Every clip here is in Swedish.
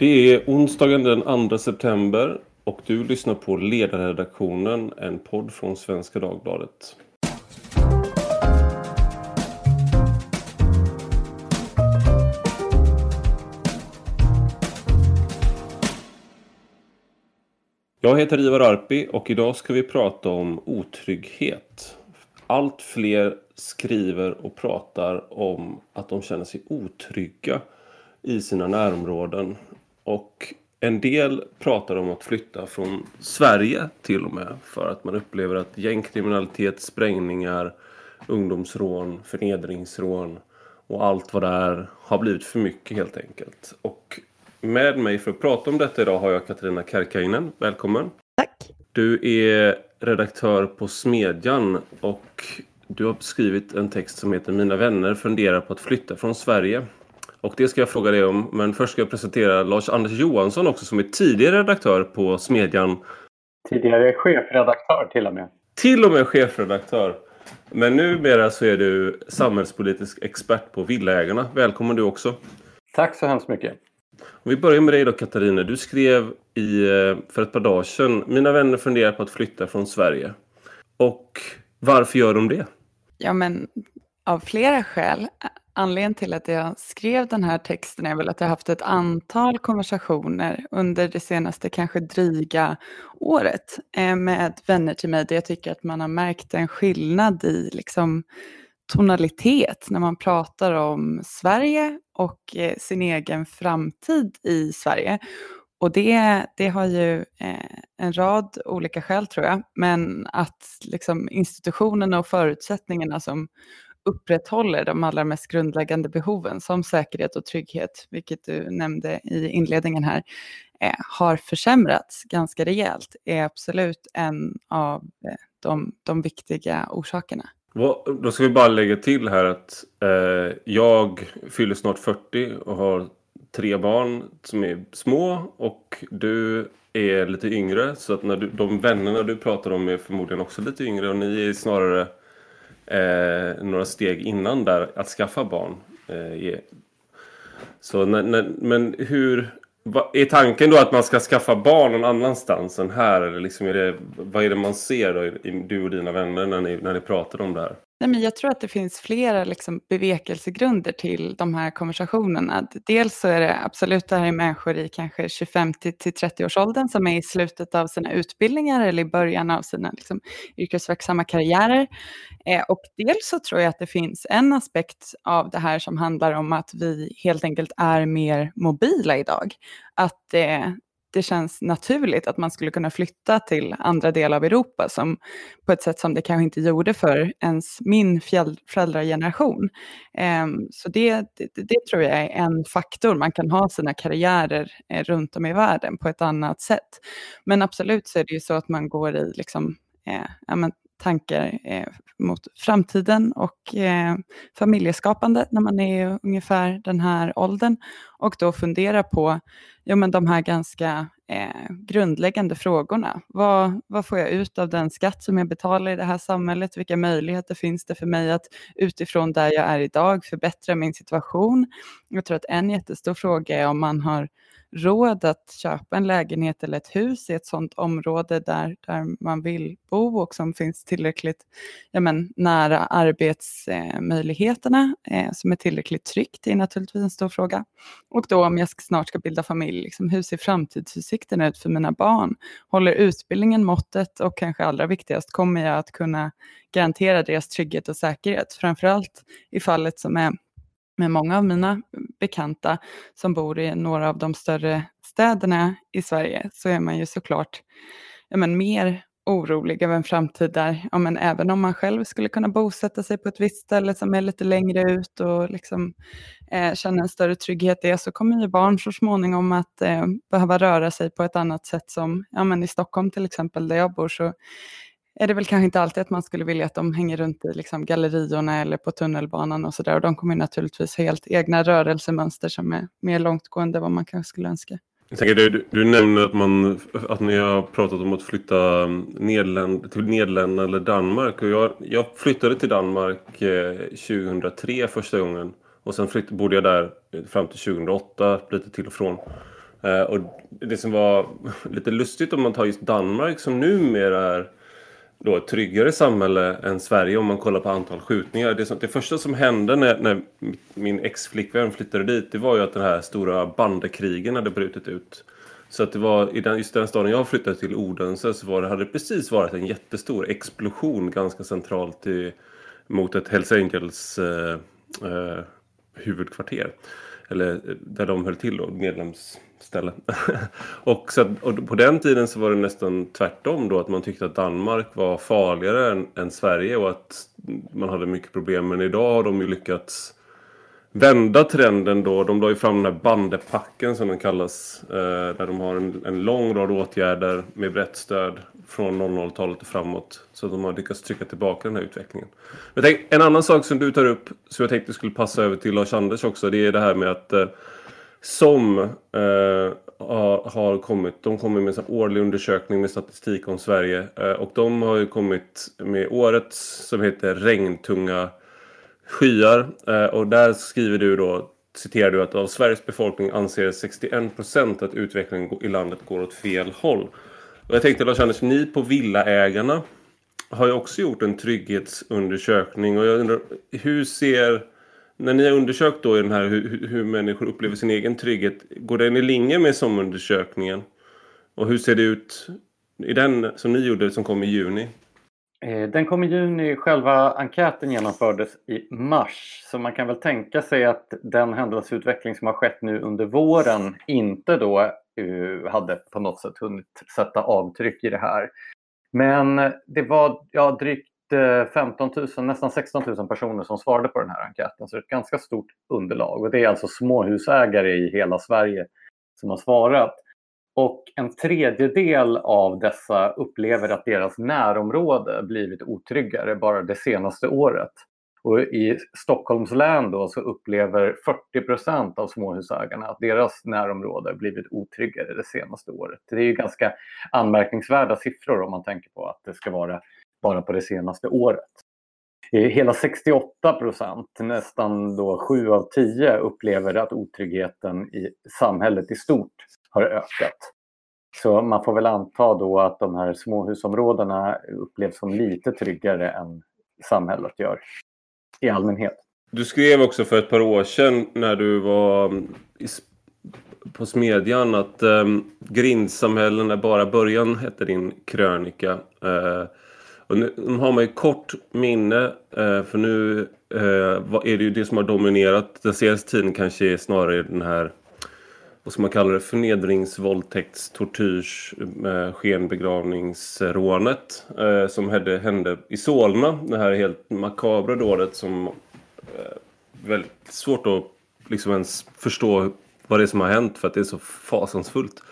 Det är onsdagen den 2 september och du lyssnar på Ledarredaktionen, en podd från Svenska Dagbladet. Jag heter Ivar Arpi och idag ska vi prata om otrygghet. Allt fler skriver och pratar om att de känner sig otrygga i sina närområden. Och en del pratar om att flytta från Sverige till och med för att man upplever att gängkriminalitet, sprängningar, ungdomsrån, förnedringsrån och allt vad det är har blivit för mycket helt enkelt. Och med mig för att prata om detta idag har jag Katarina Kärkainen. Välkommen! Tack! Du är redaktör på Smedjan och du har skrivit en text som heter Mina vänner funderar på att flytta från Sverige. Och det ska jag fråga dig om. Men först ska jag presentera Lars-Anders Johansson också som är tidigare redaktör på Smedjan. Tidigare chefredaktör till och med. Till och med chefredaktör. Men numera så är du samhällspolitisk expert på Villaägarna. Välkommen du också. Tack så hemskt mycket. Om vi börjar med dig då Katarina. Du skrev i, eh, för ett par dagar sedan Mina vänner funderar på att flytta från Sverige. Och varför gör de det? Ja, men av flera skäl. Anledningen till att jag skrev den här texten är väl att jag haft ett antal konversationer under det senaste kanske dryga året eh, med vänner till mig där jag tycker att man har märkt en skillnad i liksom tonalitet när man pratar om Sverige och eh, sin egen framtid i Sverige. Och det, det har ju eh, en rad olika skäl tror jag, men att liksom institutionerna och förutsättningarna som upprätthåller de allra mest grundläggande behoven som säkerhet och trygghet, vilket du nämnde i inledningen här, eh, har försämrats ganska rejält, är absolut en av eh, de, de viktiga orsakerna. Då ska vi bara lägga till här att eh, jag fyller snart 40 och har tre barn som är små och du är lite yngre så att när du, de vännerna du pratar om är förmodligen också lite yngre och ni är snarare eh, några steg innan där att skaffa barn. Eh, så när, när, men hur... är tanken då att man ska skaffa barn någon annanstans än här? Eller liksom är det, vad är det man ser då, du och dina vänner när ni, när ni pratar om det här? Nej, men jag tror att det finns flera liksom, bevekelsegrunder till de här konversationerna. Dels så är det absolut det här är människor i kanske 25 till 30-årsåldern som är i slutet av sina utbildningar eller i början av sina liksom, yrkesverksamma karriärer. Eh, och dels så tror jag att det finns en aspekt av det här som handlar om att vi helt enkelt är mer mobila idag. Att eh, det känns naturligt att man skulle kunna flytta till andra delar av Europa som, på ett sätt som det kanske inte gjorde för ens min föräldrageneration. Um, så det, det, det, tror jag är en faktor. Man kan ha sina karriärer eh, runt om i världen på ett annat sätt. Men absolut så är det ju så att man går i liksom, eh, ja, men, tankar eh, mot framtiden och eh, familjeskapande när man är ungefär den här åldern och då fundera på ja, men de här ganska eh, grundläggande frågorna. Vad, vad får jag ut av den skatt som jag betalar i det här samhället? Vilka möjligheter finns det för mig att utifrån där jag är idag förbättra min situation? Jag tror att en jättestor fråga är om man har råd att köpa en lägenhet eller ett hus i ett sådant område där, där man vill bo och som finns tillräckligt ja, men, nära arbetsmöjligheterna, eh, som är tillräckligt tryggt, är naturligtvis en stor fråga. Och då om jag snart ska bilda familj, liksom, hur ser framtidsutsikterna ut för mina barn? Håller utbildningen måttet och kanske allra viktigast, kommer jag att kunna garantera deras trygghet och säkerhet? Framförallt i fallet som är med många av mina bekanta som bor i några av de större städerna i Sverige så är man ju såklart ja, men mer orolig över en framtid där, ja, men även om man själv skulle kunna bosätta sig på ett visst ställe som är lite längre ut och liksom, eh, känna en större trygghet i det, så kommer ju barn så småningom att eh, behöva röra sig på ett annat sätt som, ja men i Stockholm till exempel där jag bor så är det väl kanske inte alltid att man skulle vilja att de hänger runt i liksom galleriorna eller på tunnelbanan och sådär. Och de kommer naturligtvis ha helt egna rörelsemönster som är mer långtgående än vad man kanske skulle önska. Jag tänker, du, du nämnde att, man, att ni har pratat om att flytta Nederländ, till Nederländerna eller Danmark. Och jag, jag flyttade till Danmark eh, 2003 första gången. Och sen flytt, bodde jag där fram till 2008, lite till och från. Eh, och det som var lite lustigt om man tar just Danmark som numera är då ett tryggare samhälle än Sverige om man kollar på antal skjutningar. Det, som, det första som hände när, när min ex-flickvän flyttade dit det var ju att den här stora bandekrigen hade brutit ut. Så att det var i den, just den staden jag flyttade till, Odense, så var det, hade det precis varit en jättestor explosion ganska centralt i, mot ett Hells Angels eh, eh, huvudkvarter. Eller eh, där de höll till då, medlemsställe. och, så, och på den tiden så var det nästan tvärtom då att man tyckte att Danmark var farligare än, än Sverige och att man hade mycket problem. Men idag har de ju lyckats vända trenden då. De la ju fram den här bandepacken som den kallas. Eh, där de har en, en lång rad åtgärder med brett stöd från 00-talet och framåt. Så de har lyckats trycka tillbaka den här utvecklingen. Men tänk, en annan sak som du tar upp som jag tänkte skulle passa över till Lars-Anders också. Det är det här med att eh, som eh, har, har, kommit, de kommer med en årlig undersökning med statistik om Sverige. Eh, och de har ju kommit med årets som heter regntunga skyar. Eh, och där skriver du då, citerar du att av Sveriges befolkning anser 61% att utvecklingen i landet går åt fel håll. Och jag tänkte Lars-Anders, ni på Villaägarna har ju också gjort en trygghetsundersökning och jag undrar hur ser när ni har undersökt då i den här hur, hur människor upplever sin egen trygghet, går den i linje med SOM-undersökningen? Och hur ser det ut i den som ni gjorde som kom i juni? Eh, den kom i juni, själva enkäten genomfördes i mars. Så man kan väl tänka sig att den händelseutveckling som har skett nu under våren inte då eh, hade på något sätt hunnit sätta avtryck i det här. Men det var ja, drygt eh, 15 000, nästan 16 000 personer som svarade på den här enkäten. Så det är ett ganska stort underlag. Och det är alltså småhusägare i hela Sverige som har svarat. Och en tredjedel av dessa upplever att deras närområde blivit otryggare bara det senaste året. Och I Stockholms län då så upplever 40 procent av småhusägarna att deras närområde blivit otryggare det senaste året. Det är ju ganska anmärkningsvärda siffror om man tänker på att det ska vara bara på det senaste året. Hela 68 procent, nästan då 7 av 10, upplever att otryggheten i samhället i stort har ökat. Så man får väl anta då att de här småhusområdena upplevs som lite tryggare än samhället gör i allmänhet. Du skrev också för ett par år sedan när du var mm, på Smedjan att eh, grindsamhällen är bara början, hette din krönika. Eh, och nu, nu har man ju kort minne, eh, för nu uh, är det ju det som har dominerat den senaste tiden kanske är snarare den här vad ska man kalla det, förnedringsvåldtäkts, tortyrs, eh, skenbegravningsrånet eh, som hände, hände i Solna. Det här helt makabra dådet som eh, väldigt svårt att liksom ens förstå vad det är som har hänt för att det är så fasansfullt.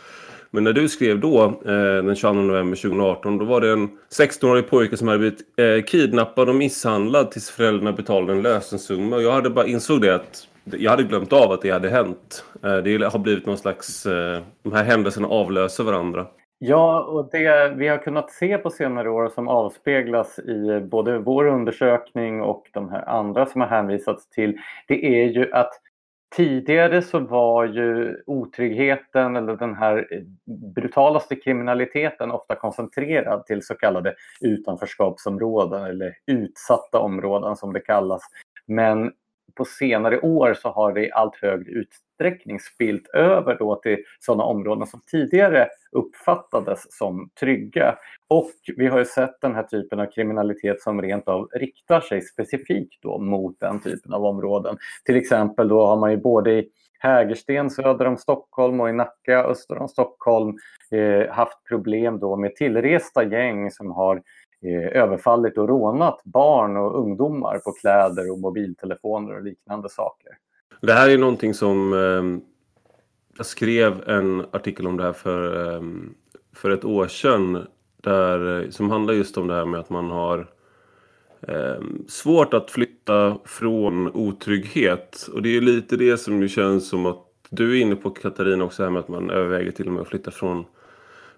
Men när du skrev då, eh, den 22 november 2018, då var det en 16-årig pojke som hade blivit eh, kidnappad och misshandlad tills föräldrarna betalade en lösensumma. Och jag hade bara insåg det att jag hade glömt av att det hade hänt. Eh, det har blivit någon slags... Eh, de här händelserna avlöser varandra. Ja, och det vi har kunnat se på senare år som avspeglas i både vår undersökning och de här andra som har hänvisats till, det är ju att tidigare så var ju otryggheten eller den här brutalaste kriminaliteten ofta koncentrerad till så kallade utanförskapsområden eller utsatta områden som det kallas. Men på senare år så har det i allt högre utsträckning spilt över då till sådana områden som tidigare uppfattades som trygga. Och vi har ju sett den här typen av kriminalitet som rent av riktar sig specifikt då mot den typen av områden. Till exempel då har man ju både i Hägersten söder om Stockholm och i Nacka öster om Stockholm eh, haft problem då med tillresta gäng som har Eh, Eh, överfallit och rånat barn och ungdomar på kläder och mobiltelefoner och liknande saker. Det här är någonting som eh, jag skrev en artikel om det här för, eh, för ett år sedan där, eh, som handlar just om det här med att man har eh, svårt att flytta från otrygghet. Och det är lite det som det känns som att du är inne på Katarina också här med att man överväger till och med att flytta från,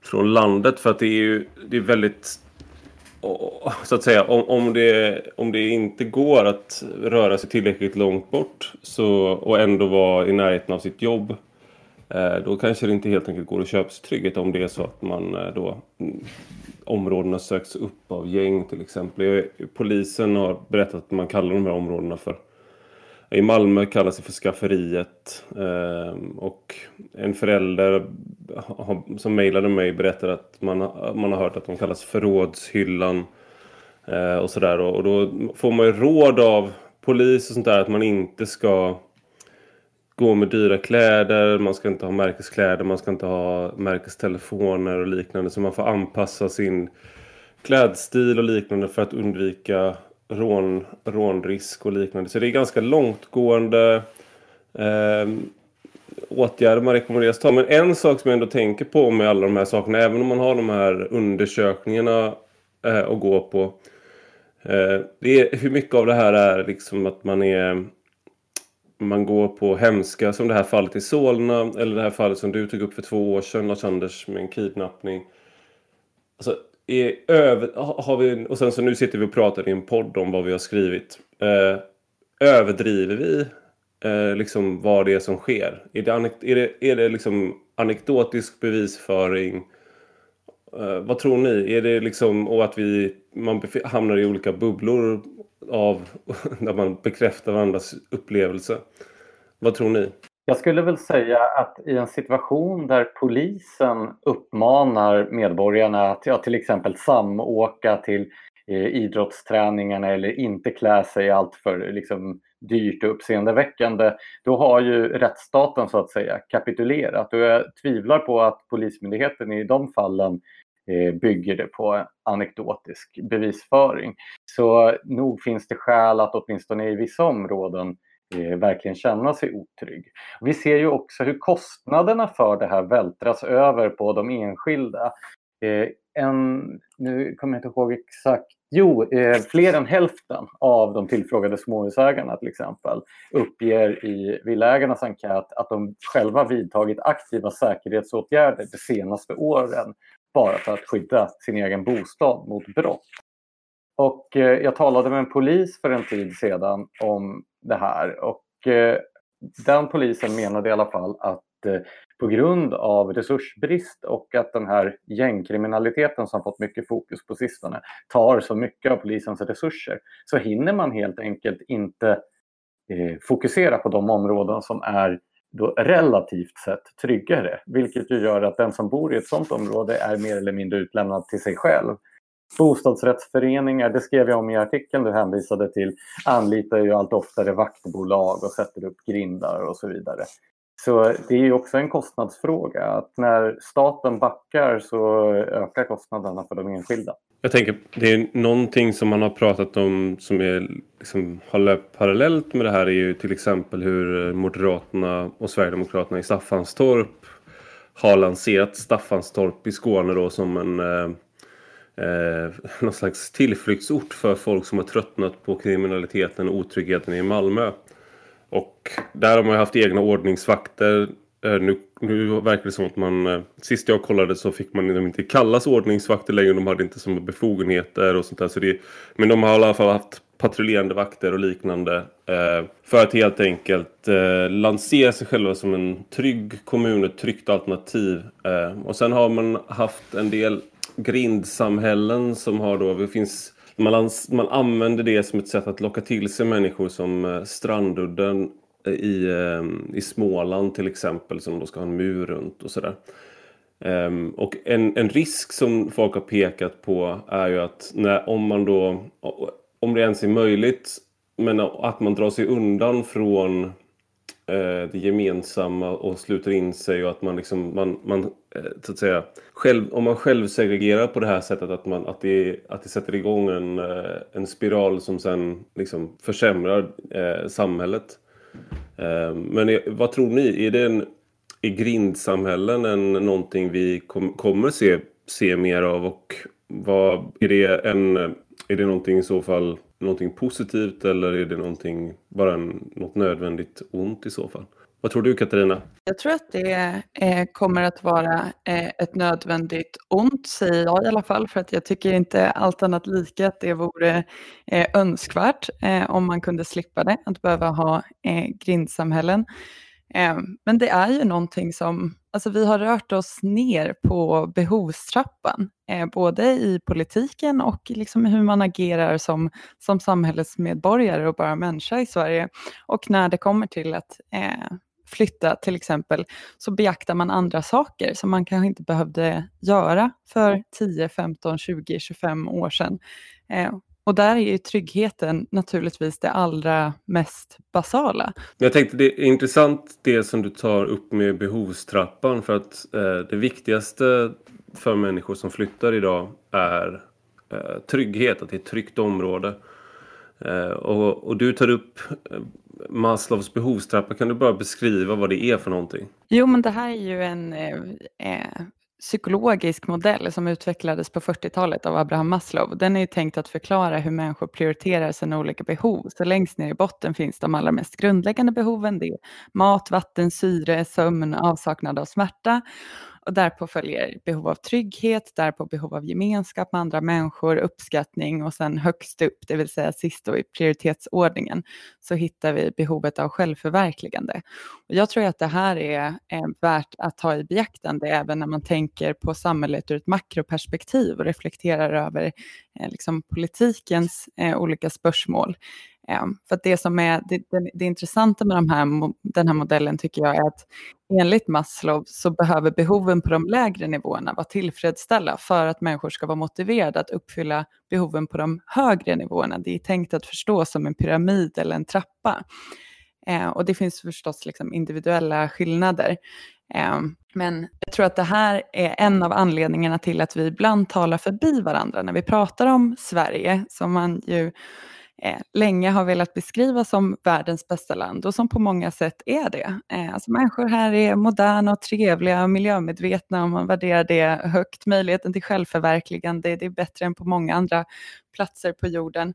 från landet för att det är ju det är väldigt så att säga, om, om, det, om det inte går att röra sig tillräckligt långt bort så, och ändå vara i närheten av sitt jobb eh, då kanske det inte helt enkelt går att köpa sig trygghet om det är så att man eh, då mm, områdena söks upp av gäng till exempel. Eh, polisen har berättat att man kallar de här områdena för i Malmö kallas det för skafferiet ehm, och en förälder som mejlade mig berättade att man, man har hört att de kallas förrådshyllan eh, och sådär och då får man ju råd av polis och sånt där att man inte ska gå med dyra kläder, man ska inte ha märkeskläder, man ska inte ha märkestelefoner och liknande. Så man får anpassa sin klädstil och liknande för att undvika rån, rånrisk och liknande. Så det är ganska långtgående eh, åtgärder man rekommenderas ta. Men en sak som jag ändå tänker på med alla de här sakerna, även om man har de här undersökningarna eh, att gå på. Eh, det är, hur mycket av det här är liksom att man är man går på hemska som det här fallet i Solna eller det här fallet som du tog upp för två år sedan Lars-Anders med en kidnappning. Alltså, är över, har vi, och sen så nu sitter vi och pratar i en podd om vad vi har skrivit. Eh, överdriver vi eh, liksom vad det är som sker? Är det, är det, är det liksom anekdotisk bevisföring? Eh, vad tror ni? Är det liksom och att vi, man hamnar i olika bubblor av där man bekräftar varandras upplevelse. Vad tror ni? Jag skulle väl säga att i en situation där polisen uppmanar medborgarna att ja, till exempel samåka till eh, idrottsträningarna eller inte klä sig alltför liksom, dyrt och uppseendeväckande, då har ju rättsstaten så att säga kapitulerat. Och jag tvivlar på att Polismyndigheten i de fallen eh, bygger det på anekdotisk bevisföring. Så nog finns det skäl att åtminstone i vissa områden eh, verkligen känna sig otrygg. Vi ser ju också hur kostnaderna för det här vältras över på de enskilda. Eh, en, nu kommer jag inte ihåg exakt, jo, eh, fler än hälften av de tillfrågade småhusägarna till exempel uppger i Villaägarnas enkät att de själva vidtagit aktiva säkerhetsåtgärder de senaste åren bara för att skydda sin egen bostad mot brott. Och eh, jag talade med en polis för en tid sedan om det här och eh, den polisen menade i alla fall att eh, på grund av resursbrist och att den här gängkriminaliteten som fått mycket fokus på sistone tar så mycket av polisens resurser så hinner man helt enkelt inte fokusera på de områden som är då relativt sett tryggare, vilket ju gör att den som bor i ett sådant område är mer eller mindre utlämnad till sig själv. Bostadsrättsföreningar, det skrev jag om i artikeln du hänvisade till, anlitar ju allt oftare vaktbolag och sätter upp grindar och så vidare. Så det är ju också en kostnadsfråga, att när staten backar så ökar kostnaderna för de enskilda. Jag tänker, det är någonting som man har pratat om som är, liksom, har löpt parallellt med det här är ju till exempel hur Moderaterna och Sverigedemokraterna i Staffanstorp har lanserat Staffanstorp i Skåne då som en eh, eh, någon slags tillflyktsort för folk som har tröttnat på kriminaliteten och otryggheten i Malmö. Och där har man haft egna ordningsvakter Eh, nu, nu verkar det som att man... Eh, sist jag kollade så fick man inte kallas ordningsvakter längre. De hade inte som befogenheter och sånt där. Så det, men de har i alla fall haft patrullerande vakter och liknande. Eh, för att helt enkelt eh, lansera sig själva som en trygg kommun, ett tryggt alternativ. Eh, och sen har man haft en del grindsamhällen som har då... Det finns man, man använder det som ett sätt att locka till sig människor som eh, Strandudden i, i eh, Småland till exempel som då ska ha en mur runt och sådär. Um, och en, en risk som folk har pekat på är ju att när, om man då, om det ens är möjligt, men att man drar sig undan från eh, det gemensamma och sluter in sig och att man liksom, man, man Eh, så att säga, själv, om man själv segregerar på det här sättet att, man, att, det, att det sätter igång en, eh, en spiral som sen liksom försämrar eh, samhället. Eh, men vad tror ni? Är det en, i grindsamhällen en, någonting vi kom, kommer se, se mer av? Och vad, är, det en, är det någonting i så fall någonting positivt eller är det någonting, bara en, något nödvändigt ont i så fall? Vad tror du Katarina? Jag tror att det eh, kommer att vara eh, ett nödvändigt ont, säger jag i alla fall, för att jag tycker inte allt annat lika att det vore eh, önskvärt eh, om man kunde slippa det, att behöva ha eh, grindsamhällen. Eh, men det är ju någonting som, alltså vi har rört oss ner på behovstrappan, både i politiken och liksom hur man agerar som, som samhällsmedborgare och bara människa i Sverige. Och när det kommer till att flytta till exempel, så beaktar man andra saker som man kanske inte behövde göra för 10, 15, 20, 25 år sedan. Eh, och där är ju tryggheten naturligtvis det allra mest basala. Jag tänkte det är intressant det som du tar upp med behovstrappan för att eh, det viktigaste för människor som flyttar idag är eh, trygghet, att det är ett tryggt område. Eh, och, och, du tar upp eh, Maslows behovstrappa. Kan du bara beskriva vad det är för någonting? Jo, men det här är ju en eh, eh psykologisk modell som utvecklades på 40-talet av Abraham Maslow. Den är tänkt att förklara hur människor prioriterar sina olika behov. Så längst ner i botten finns de allra mest grundläggande behoven. Det är mat, vatten, syre, sömn, avsaknad av smärta. Och därpå följer behov av trygghet, därpå behov av gemenskap med andra människor, uppskattning och sen högst upp, det vill säga sist då i prioritetsordningen, så hittar vi behovet av självförverkligande. Och jag tror att det här är, är värt att ta i beaktande även när man tänker på samhället ur ett makroperspektiv och reflekterar över eh, liksom politikens eh, olika spörsmål. För det som är det, det, det intressanta med de här, den här modellen tycker jag är att enligt Maslow så behöver behoven på de lägre nivåerna vara tillfredsställda för att människor ska vara motiverade att uppfylla behoven på de högre nivåerna. Det är tänkt att förstå som en pyramid eller en trappa. Eh, och det finns förstås liksom individuella skillnader. Eh, men jag tror att det här är en av anledningarna till att vi ibland talar förbi varandra när vi pratar om Sverige, som man ju Eh, länge har velat beskriva som världens bästa land och som på många sätt är det. Eh, alltså människor här är moderna och trevliga och miljömedvetna och man värderar det högt. Möjligheten till självförverkligande det är bättre än på många andra platser på jorden.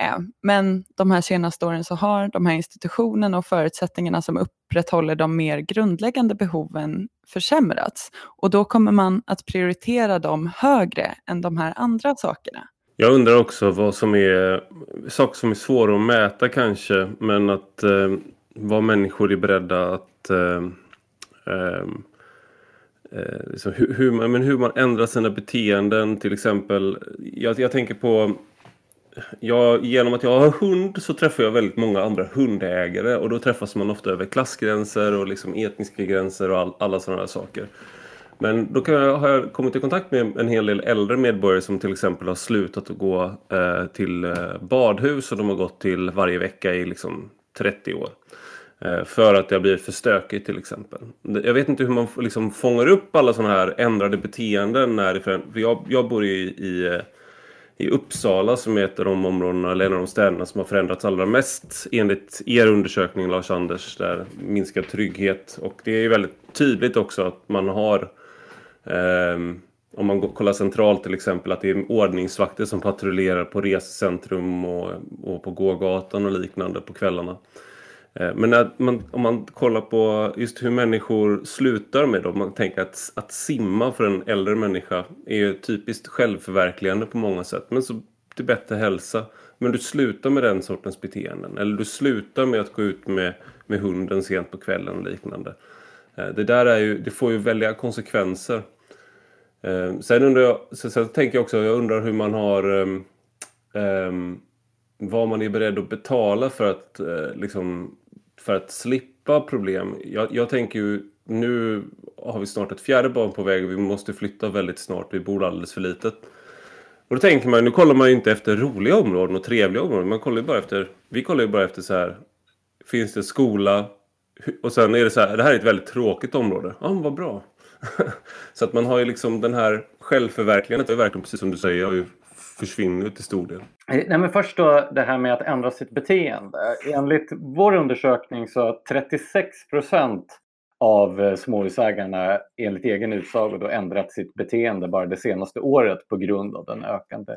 Eh, men de här senaste åren så har de här institutionerna och förutsättningarna som upprätthåller de mer grundläggande behoven försämrats. Och då kommer man att prioritera dem högre än de här andra sakerna. Jag undrar också vad som är saker som är svåra att mäta kanske men att eh, vad människor är beredda att eh, eh, eh liksom hur, hur, man, men hur man ändrar sina beteenden till exempel. Jag, jag tänker på jag, genom att jag har hund så träffar jag väldigt många andra hundägare och då träffas man ofta över klassgränser och liksom etniska gränser och all, alla sådana där saker. Men då kan jag, har jag kommit i kontakt med en hel del äldre medborgare som till exempel har slutat att gå eh, till eh, badhus och de har gått till varje vecka i liksom 30 år. Eh, för att det har blivit för stökigt till exempel. Jag vet inte hur man liksom fångar upp alla sådana här ändrade beteenden. När det, för jag, jag bor i, i, eh, i Uppsala som är ett av de områdena, eller en av de städerna som har förändrats allra mest enligt er undersökning Lars-Anders, där minskad trygghet. Och det är väldigt tydligt också att man har Um, om man kollar centralt till exempel att det är ordningsvakter som patrullerar på resecentrum och, och på gågatan och liknande på kvällarna. Ehm, men man, om man kollar på just hur människor slutar med det, om man tänker att, att simma för en äldre människa är ju typiskt självförverkligande på många sätt. Men så till bättre hälsa. Men du slutar med den sortens beteenden. Eller du slutar med att gå ut med, med hunden sent på kvällen och liknande. Ehm, det där är ju, det får ju väldiga konsekvenser. Ehm, sen undrar jag, så, så tänker jag också, jag undrar hur man har um, um, vad man är beredd att betala för att, uh, liksom, för att slippa problem. Jag, jag, tänker ju, nu har vi snart ett fjärde barn på väg och vi måste flytta väldigt snart, vi bor alldeles för litet. Och då tänker man, nu kollar man ju inte efter roliga områden och trevliga områden, man kollar ju bara efter, vi kollar ju bara efter så här, finns det skola? Och sen är det så här, det här är ett väldigt tråkigt område. Ja, vad bra. så att man har ju liksom den här självförverkligandet, är verkligen precis som du säger, har ju försvinner till stor del. Eh, nej, men först då det här med att ändra sitt beteende. Enligt vår undersökning så har 36 procent av eh, småhusägarna enligt egen utsago då ändrat sitt beteende bara det senaste året på grund av den ökande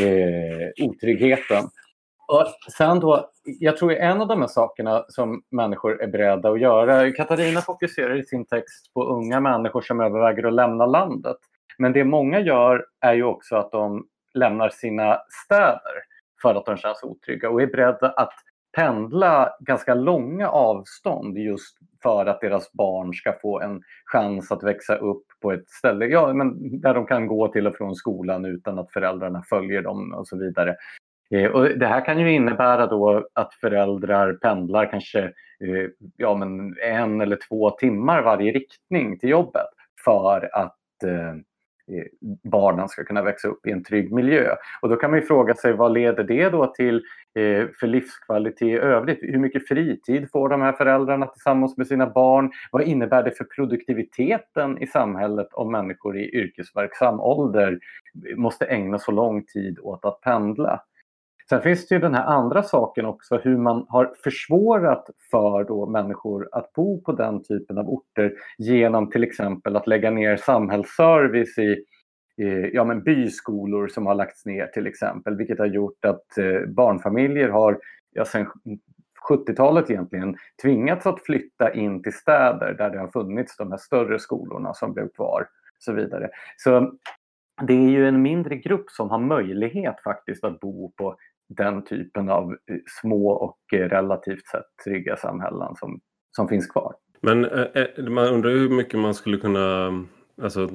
eh, otryggheten. Och sen då, jag tror en av de här sakerna som människor är beredda att göra, Katarina fokuserar i sin text på unga människor som överväger att lämna landet. Men det många gör är ju också att de lämnar sina städer för att de känns otrygga och är beredda att pendla ganska långa avstånd just för att deras barn ska få en chans att växa upp på ett ställe ja, men där de kan gå till och från skolan utan att föräldrarna följer dem och så vidare. Eh, och det här kan ju innebära då att föräldrar pendlar kanske eh, ja, men en eller två timmar varje riktning till jobbet för att eh, eh barnen ska kunna växa upp i en trygg miljö. Och då kan man fråga sig vad leder det då till eh, för livskvalitet i övrigt? Hur mycket fritid får de här föräldrarna tillsammans med sina barn? Vad innebär det för produktiviteten i samhället om människor i yrkesverksam ålder måste ägna så lång tid åt att pendla? Sen finns det ju den här andra saken också, hur man har försvårat för då människor att bo på den typen av orter genom till exempel att lägga ner samhällsservice i ja, men byskolor som har lagts ner till exempel, vilket har gjort att eh, barnfamiljer har ja, sedan 70-talet egentligen tvingats att flytta in till städer där det har funnits de här större skolorna som blev kvar. Och så vidare. Så det är ju en mindre grupp som har möjlighet faktiskt att bo på den typen av eh, små och eh, relativt sett trygga samhällen som, som finns kvar. Men eh, eh man undrar hur mycket man skulle kunna alltså,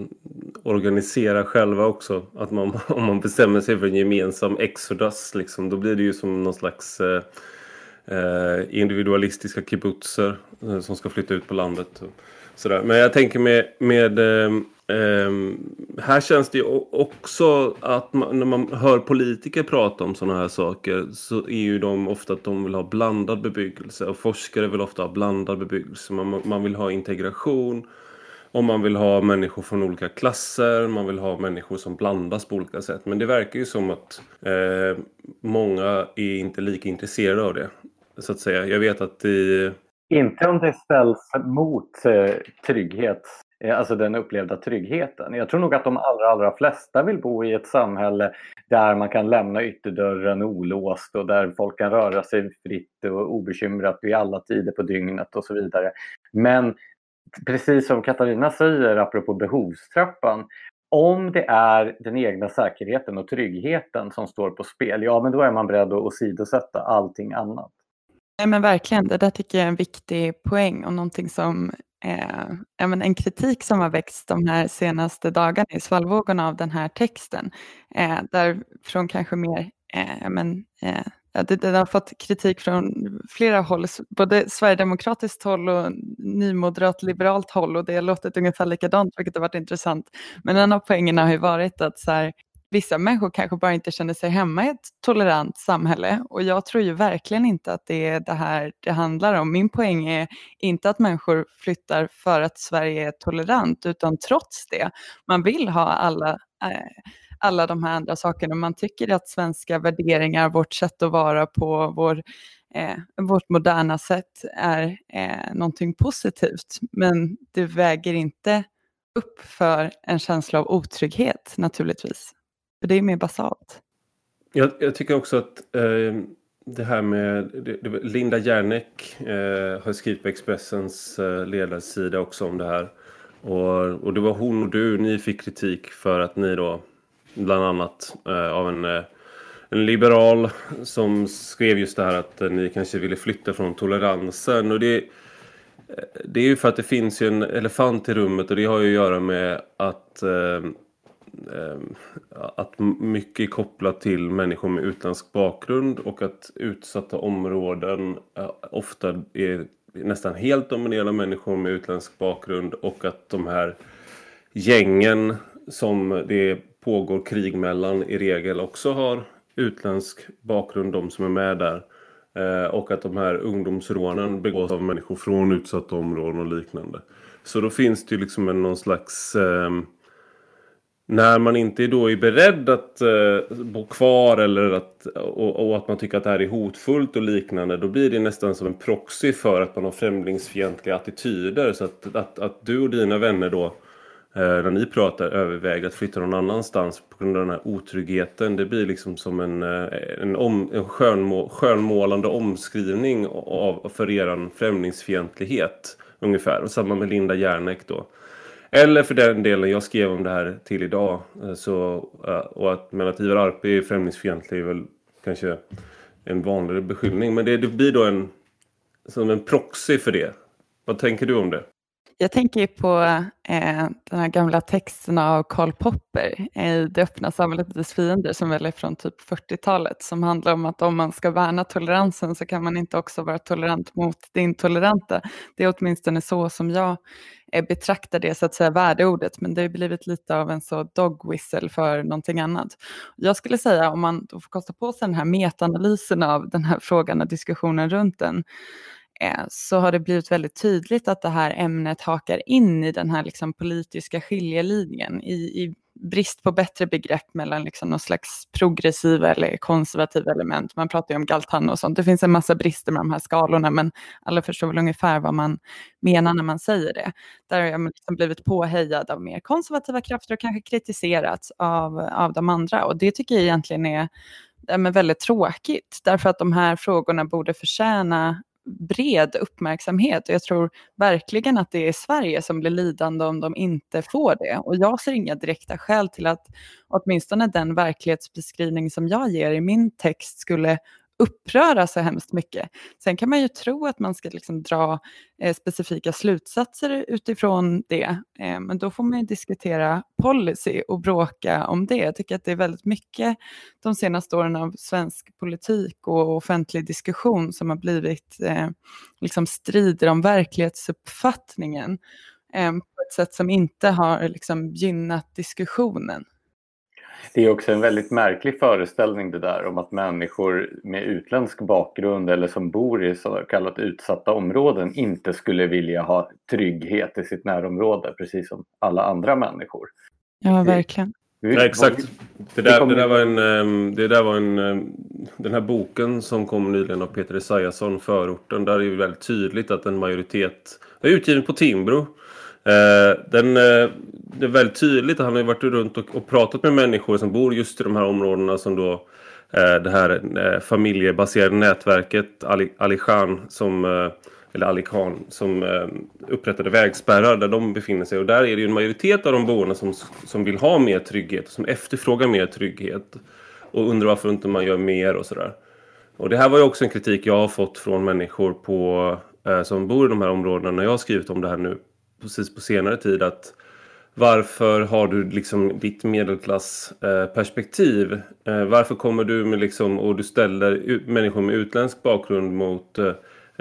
organisera själva också. Att man, om man bestämmer sig för en gemensam exodus, liksom, då blir det ju som någon slags eh, individualistiska kibbutzer eh, som ska flytta ut på landet. Sådär. Men jag tänker med, med eh, Um, här känns det ju också att man, när man hör politiker prata om sådana här saker så är ju de ofta att de vill ha blandad bebyggelse och forskare vill ofta ha blandad bebyggelse. Man, man vill ha integration och man vill ha människor från olika klasser, man vill ha människor som blandas på olika sätt. Men det verkar ju som att eh, många är inte lika intresserade av det. Så att säga. Jag vet att i... Inte om det ställs mot eh, trygghet Eh, alltså den upplevda tryggheten. Jag tror nog att de allra, allra flesta vill bo i ett samhälle där man kan lämna ytterdörren olåst och där folk kan röra sig fritt och obekymrat vid alla tider på dygnet och så vidare. Men precis som Katarina säger apropå behovstrappan, om det är den egna säkerheten och tryggheten som står på spel, ja men då är man beredd att åsidosätta allting annat. Nej men verkligen, det där tycker jag är en viktig poäng och någonting som eh, en kritik som har växt de här senaste dagarna i svallvågorna av den här texten. Eh, därifrån kanske mer, eh, men, eh, det, det, har fått kritik från flera håll, både sverigedemokratiskt håll och nymoderat liberalt håll och det har låtit ungefär likadant, vilket har varit intressant. Men en av poängerna har ju varit att så här, vissa människor kanske bara inte känner sig hemma i ett tolerant samhälle och jag tror ju verkligen inte att det är det här det handlar om. Min poäng är inte att människor flyttar för att Sverige är tolerant utan trots det. Man vill ha alla eh, alla de här andra sakerna. Man tycker att svenska värderingar, vårt sätt att vara på, vår, eh, vårt moderna sätt är eh, någonting positivt. Men det väger inte upp för en känsla av otrygghet naturligtvis. För det är mer basalt. Jag, jag tycker också att eh, det här med det, det, Linda Järnek eh, har skrivit på Expressens eh, ledarsida också om det här. Och, och det var hon och du, ni fick kritik för att ni då bland annat eh, av en, eh, en liberal som skrev just det här att eh, ni kanske ville flytta från toleransen. Och det, eh, det är ju för att det finns ju en elefant i rummet och det har ju att göra med att eh, Ehm, att mycket är kopplat till människor med utländsk bakgrund och att utsatta områden eh, ofta är nästan helt dominerade av människor med utländsk bakgrund och att de här gängen som det pågår krig mellan i regel också har utländsk bakgrund, de som är med där. Eh, och att de här ungdomsrånen begås av människor från utsatta områden och liknande. Så då finns det ju liksom en, någon slags eh, när man inte då är beredd att eh, bo kvar eller att, och, och, att man tycker att det här är hotfullt och liknande då blir det nästan som en proxy för att man har främlingsfientliga attityder. Så att, att, att du och dina vänner då eh, när ni pratar överväger att flytta någon annanstans på grund av den här otryggheten. Det blir liksom som en, eh, en, om, en skönmå, skönmålande omskrivning av, för er främlingsfientlighet ungefär. Och samma med Linda Järnek då. Eller för den delen, jag skrev om det här till idag. Eh, så, eh, och att, men att Ivar Arpi är främlingsfientlig är väl kanske en vanligare beskyllning. Men det, det blir då en, som en proxy för det. Vad tänker du om det? Jag tänker på eh, den här gamla texten av Karl Popper i Det öppna samhället och dess fiender som väl är från typ 40-talet som handlar om att om man ska värna toleransen så kan man inte också vara tolerant mot det intoleranta. Det är åtminstone så som jag eh, betraktar det så att säga värdeordet men det har blivit lite av en så dog whistle för någonting annat. Jag skulle säga om man då får kosta på sig den här metaanalysen av den här frågan och diskussionen runt den Eh, så har det blivit väldigt tydligt att det här ämnet hakar in i den här liksom politiska skiljelinjen i, i brist på bättre begrepp mellan liksom någon slags progressiva eller konservativa element. Man pratar ju om Galtan och sånt. Det finns en massa brister med de här skalorna men alla förstår väl ungefär vad man menar när man säger det. Där har jag liksom blivit påhejad av mer konservativa krafter och kanske kritiserats av, av de andra och det tycker jag egentligen är är väldigt tråkigt därför att de här frågorna borde förtjäna bred uppmärksamhet och jag tror verkligen att det är Sverige som blir lidande om de inte får det. Och jag ser inga direkta skäl till att åtminstone den verklighetsbeskrivning som jag ger i min text skulle uppröra så hemskt mycket. Sen kan man ju tro att man ska liksom dra eh, specifika slutsatser utifrån det, eh, men då får man ju diskutera policy och bråka om det. Jag tycker att det är väldigt mycket de senaste åren av svensk politik och offentlig diskussion som har blivit eh, liksom strider om verklighetsuppfattningen eh, på ett sätt som inte har liksom gynnat diskussionen. Det är också en väldigt märklig föreställning det där om att människor med utländsk bakgrund eller som bor i så kallat utsatta områden inte skulle vilja ha trygghet i sitt närområde precis som alla andra människor. Ja, verkligen. Ja, exakt. Det där, det där var en, ehm, det där var en, ehm, den här boken som kom nyligen av Peter Esaiasson, Förorten, där är det väldigt tydligt att en majoritet, är utgiven på Timbro, Eh, den, eh, det är väldigt tydligt att han har varit runt och, och, pratat med människor som bor just i de här områdena som då eh, det här eh, familjebaserade nätverket Ali, Ali Khan som eh, eller Ali Khan som eh, upprättade vägspärrar där de befinner sig och där är det ju en majoritet av de boende som, som vill ha mer trygghet, som efterfrågar mer trygghet och undrar varför inte man gör mer och sådär. Och det här var ju också en kritik jag har fått från människor på, eh, som bor i de här områdena när jag har skrivit om det här nu precis på senare tid att varför har du liksom ditt medelklassperspektiv? Eh, eh, varför kommer du med liksom och du ställer människor med utländsk bakgrund mot eh,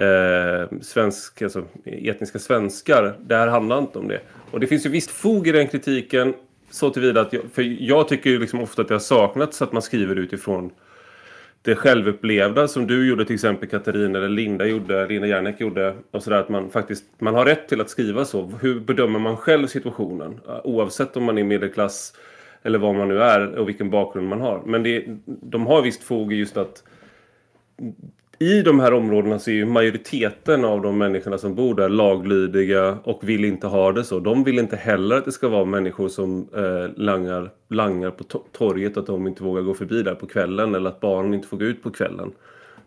eh, svensk, alltså, etniska svenskar? Det här handlar inte om det. Och det finns ju visst fog i den kritiken så tillvida att jag, för jag tycker ju liksom ofta att det har saknats att man skriver utifrån det självupplevda som du gjorde till exempel Katarina eller Linda gjorde, Linda Järnek gjorde och sådär att man faktiskt man har rätt till att skriva så. Hur bedömer man själv situationen? Oavsett om man är medelklass eller vad man nu är och vilken bakgrund man har. Men det, de har visst fog i just att i de här områdena så är ju majoriteten av de människorna som bor där laglydiga och vill inte ha det så. De vill inte heller att det ska vara människor som eh, langar, langar på torget, att de inte vågar gå förbi där på kvällen eller att barnen inte får gå ut på kvällen.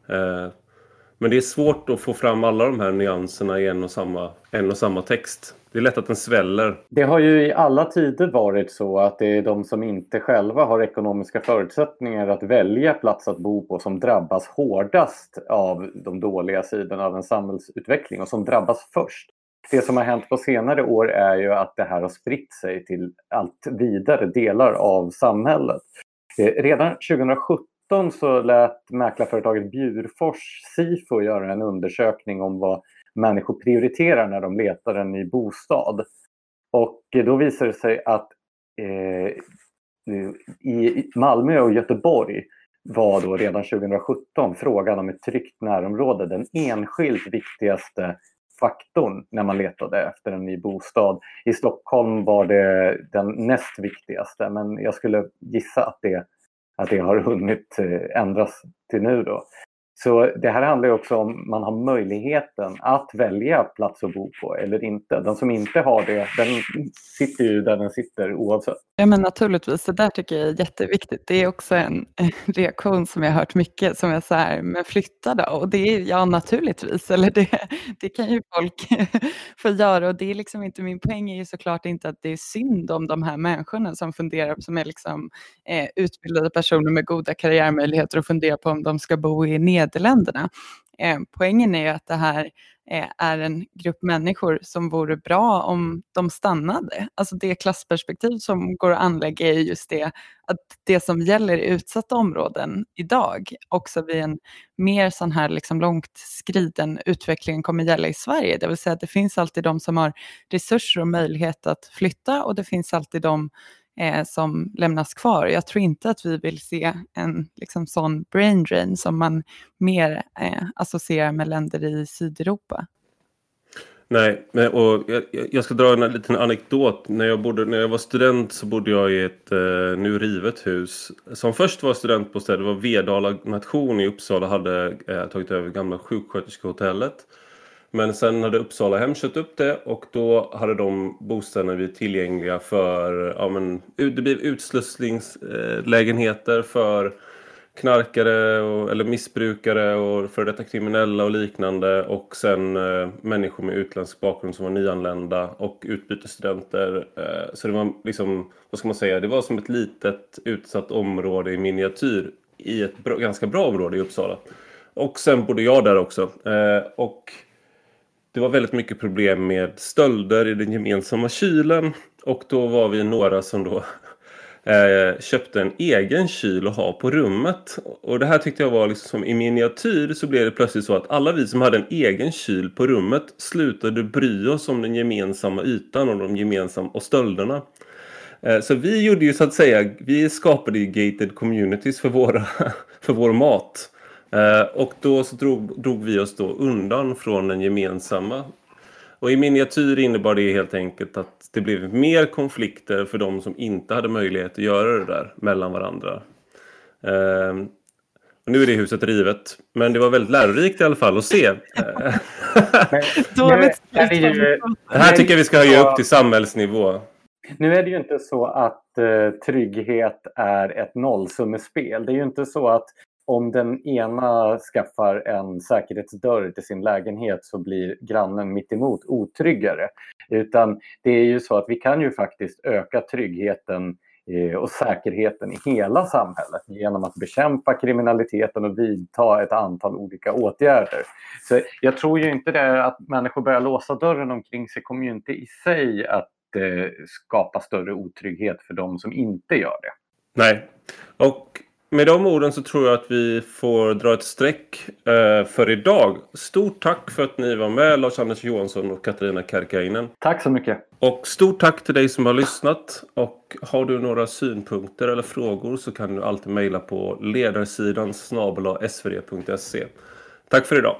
Eh, men det är svårt att få fram alla de här nyanserna i en och samma, en och samma text. Det är lätt att den sväller. Det har ju i alla tider varit så att det är de som inte själva har ekonomiska förutsättningar att välja plats att bo på som drabbas hårdast av de dåliga sidorna av en samhällsutveckling och som drabbas först. Det som har hänt på senare år är ju att det här har spritt sig till allt vidare delar av samhället. Eh, redan 2017 så lät mäklarföretaget Bjurfors Sifo göra en undersökning om vad människor prioriterar när de letar en ny bostad. Och då visar det sig att eh, i Malmö och Göteborg var då redan 2017 frågan om ett tryggt närområde den enskilt viktigaste faktorn när man letade efter en ny bostad. I Stockholm var det den näst viktigaste men jag skulle gissa att det, att det har hunnit eh, ändras till nu. Då. Så det här handlar också om man har möjligheten att välja plats att bo på eller inte. Den som inte har det, den sitter ju där den sitter oavsett. Ja men naturligtvis, det där tycker jag är jätteviktigt. Det är också en reaktion som jag har hört mycket som är så här, men flytta då? Och det är ja naturligtvis, eller det, det kan ju folk få göra och det är liksom inte, min poäng är ju såklart inte att det är synd om de här människorna som funderar, som är liksom eh, utbildade personer med goda karriärmöjligheter och funderar på om de ska bo i Nederländerna. Eh, poängen är ju att det här eh, är en grupp människor som vore bra om de stannade. Alltså det klassperspektiv som går att anlägga är just det att det som gäller i utsatta områden idag också vid en mer sån här liksom långt skriden utveckling kommer gälla i Sverige. Det vill säga att det finns alltid de som har resurser och möjlighet att flytta och det finns alltid de eh, som lämnas kvar. Jag tror inte att vi vill se en liksom, sån brain drain som man mer eh, associerar med länder i Sydeuropa. Nej, och jag, ska dra en liten anekdot. När jag, bodde, när jag var student så bodde jag i ett eh, nu rivet hus. Som först var studentbostäder. det var Vedala nation i Uppsala hade eh, tagit över gamla sjuksköterskehotellet. Men sen hade Uppsala hem köpt upp det och då hade de bostäderna blivit tillgängliga för, ja men det blev utslussningslägenheter för knarkare och, eller missbrukare och för detta kriminella och liknande och sen eh, människor med utländsk bakgrund som var nyanlända och utbytesstudenter. Eh, så det var liksom, vad ska man säga, det var som ett litet utsatt område i miniatyr i ett bra, ganska bra område i Uppsala. Och sen bodde jag där också. Eh, och det var väldigt mycket problem med stölder i den gemensamma kylen och då var vi några som då eh, köpte en egen kyl att ha på rummet. Och det här tyckte jag var liksom som i miniatyr så blev det plötsligt så att alla vi som hade en egen kyl på rummet slutade bry oss om den gemensamma ytan och de gemensamma och stölderna. Eh, så vi gjorde ju så att säga, vi skapade ju gated communities för, våra, för vår mat. Eh, och då så drog, drog vi oss då undan från den gemensamma. Och i miniatyr innebar det helt enkelt att det blev mer konflikter för de som inte hade möjlighet att göra det där mellan varandra. Uh, nu är det huset rivet, men det var väldigt lärorikt i alla fall att se. det här tycker jag vi ska höja upp till samhällsnivå. Nu är det ju inte så att uh, trygghet är ett nollsummespel. Det är ju inte så att om den ena skaffar en säkerhetsdörr till sin lägenhet så blir grannen mittemot otryggare. Utan det är ju så att vi kan ju faktiskt öka tryggheten eh, och säkerheten i hela samhället genom att bekämpa kriminaliteten och vidta ett antal olika åtgärder. Så jag tror ju inte det att människor börjar låsa dörren omkring sig kommer ju inte i sig att eh, skapa större otrygghet för de som inte gör det. Nej, och med de orden så tror jag att vi får dra ett streck eh, för idag. Stort tack för att ni var med Lars-Anders Johansson och Katarina Kärkäinen. Tack så mycket. Och stort tack till dig som har lyssnat. Och har du några synpunkter eller frågor så kan du alltid mejla på ledarsidan snabel svd.se. Tack för idag.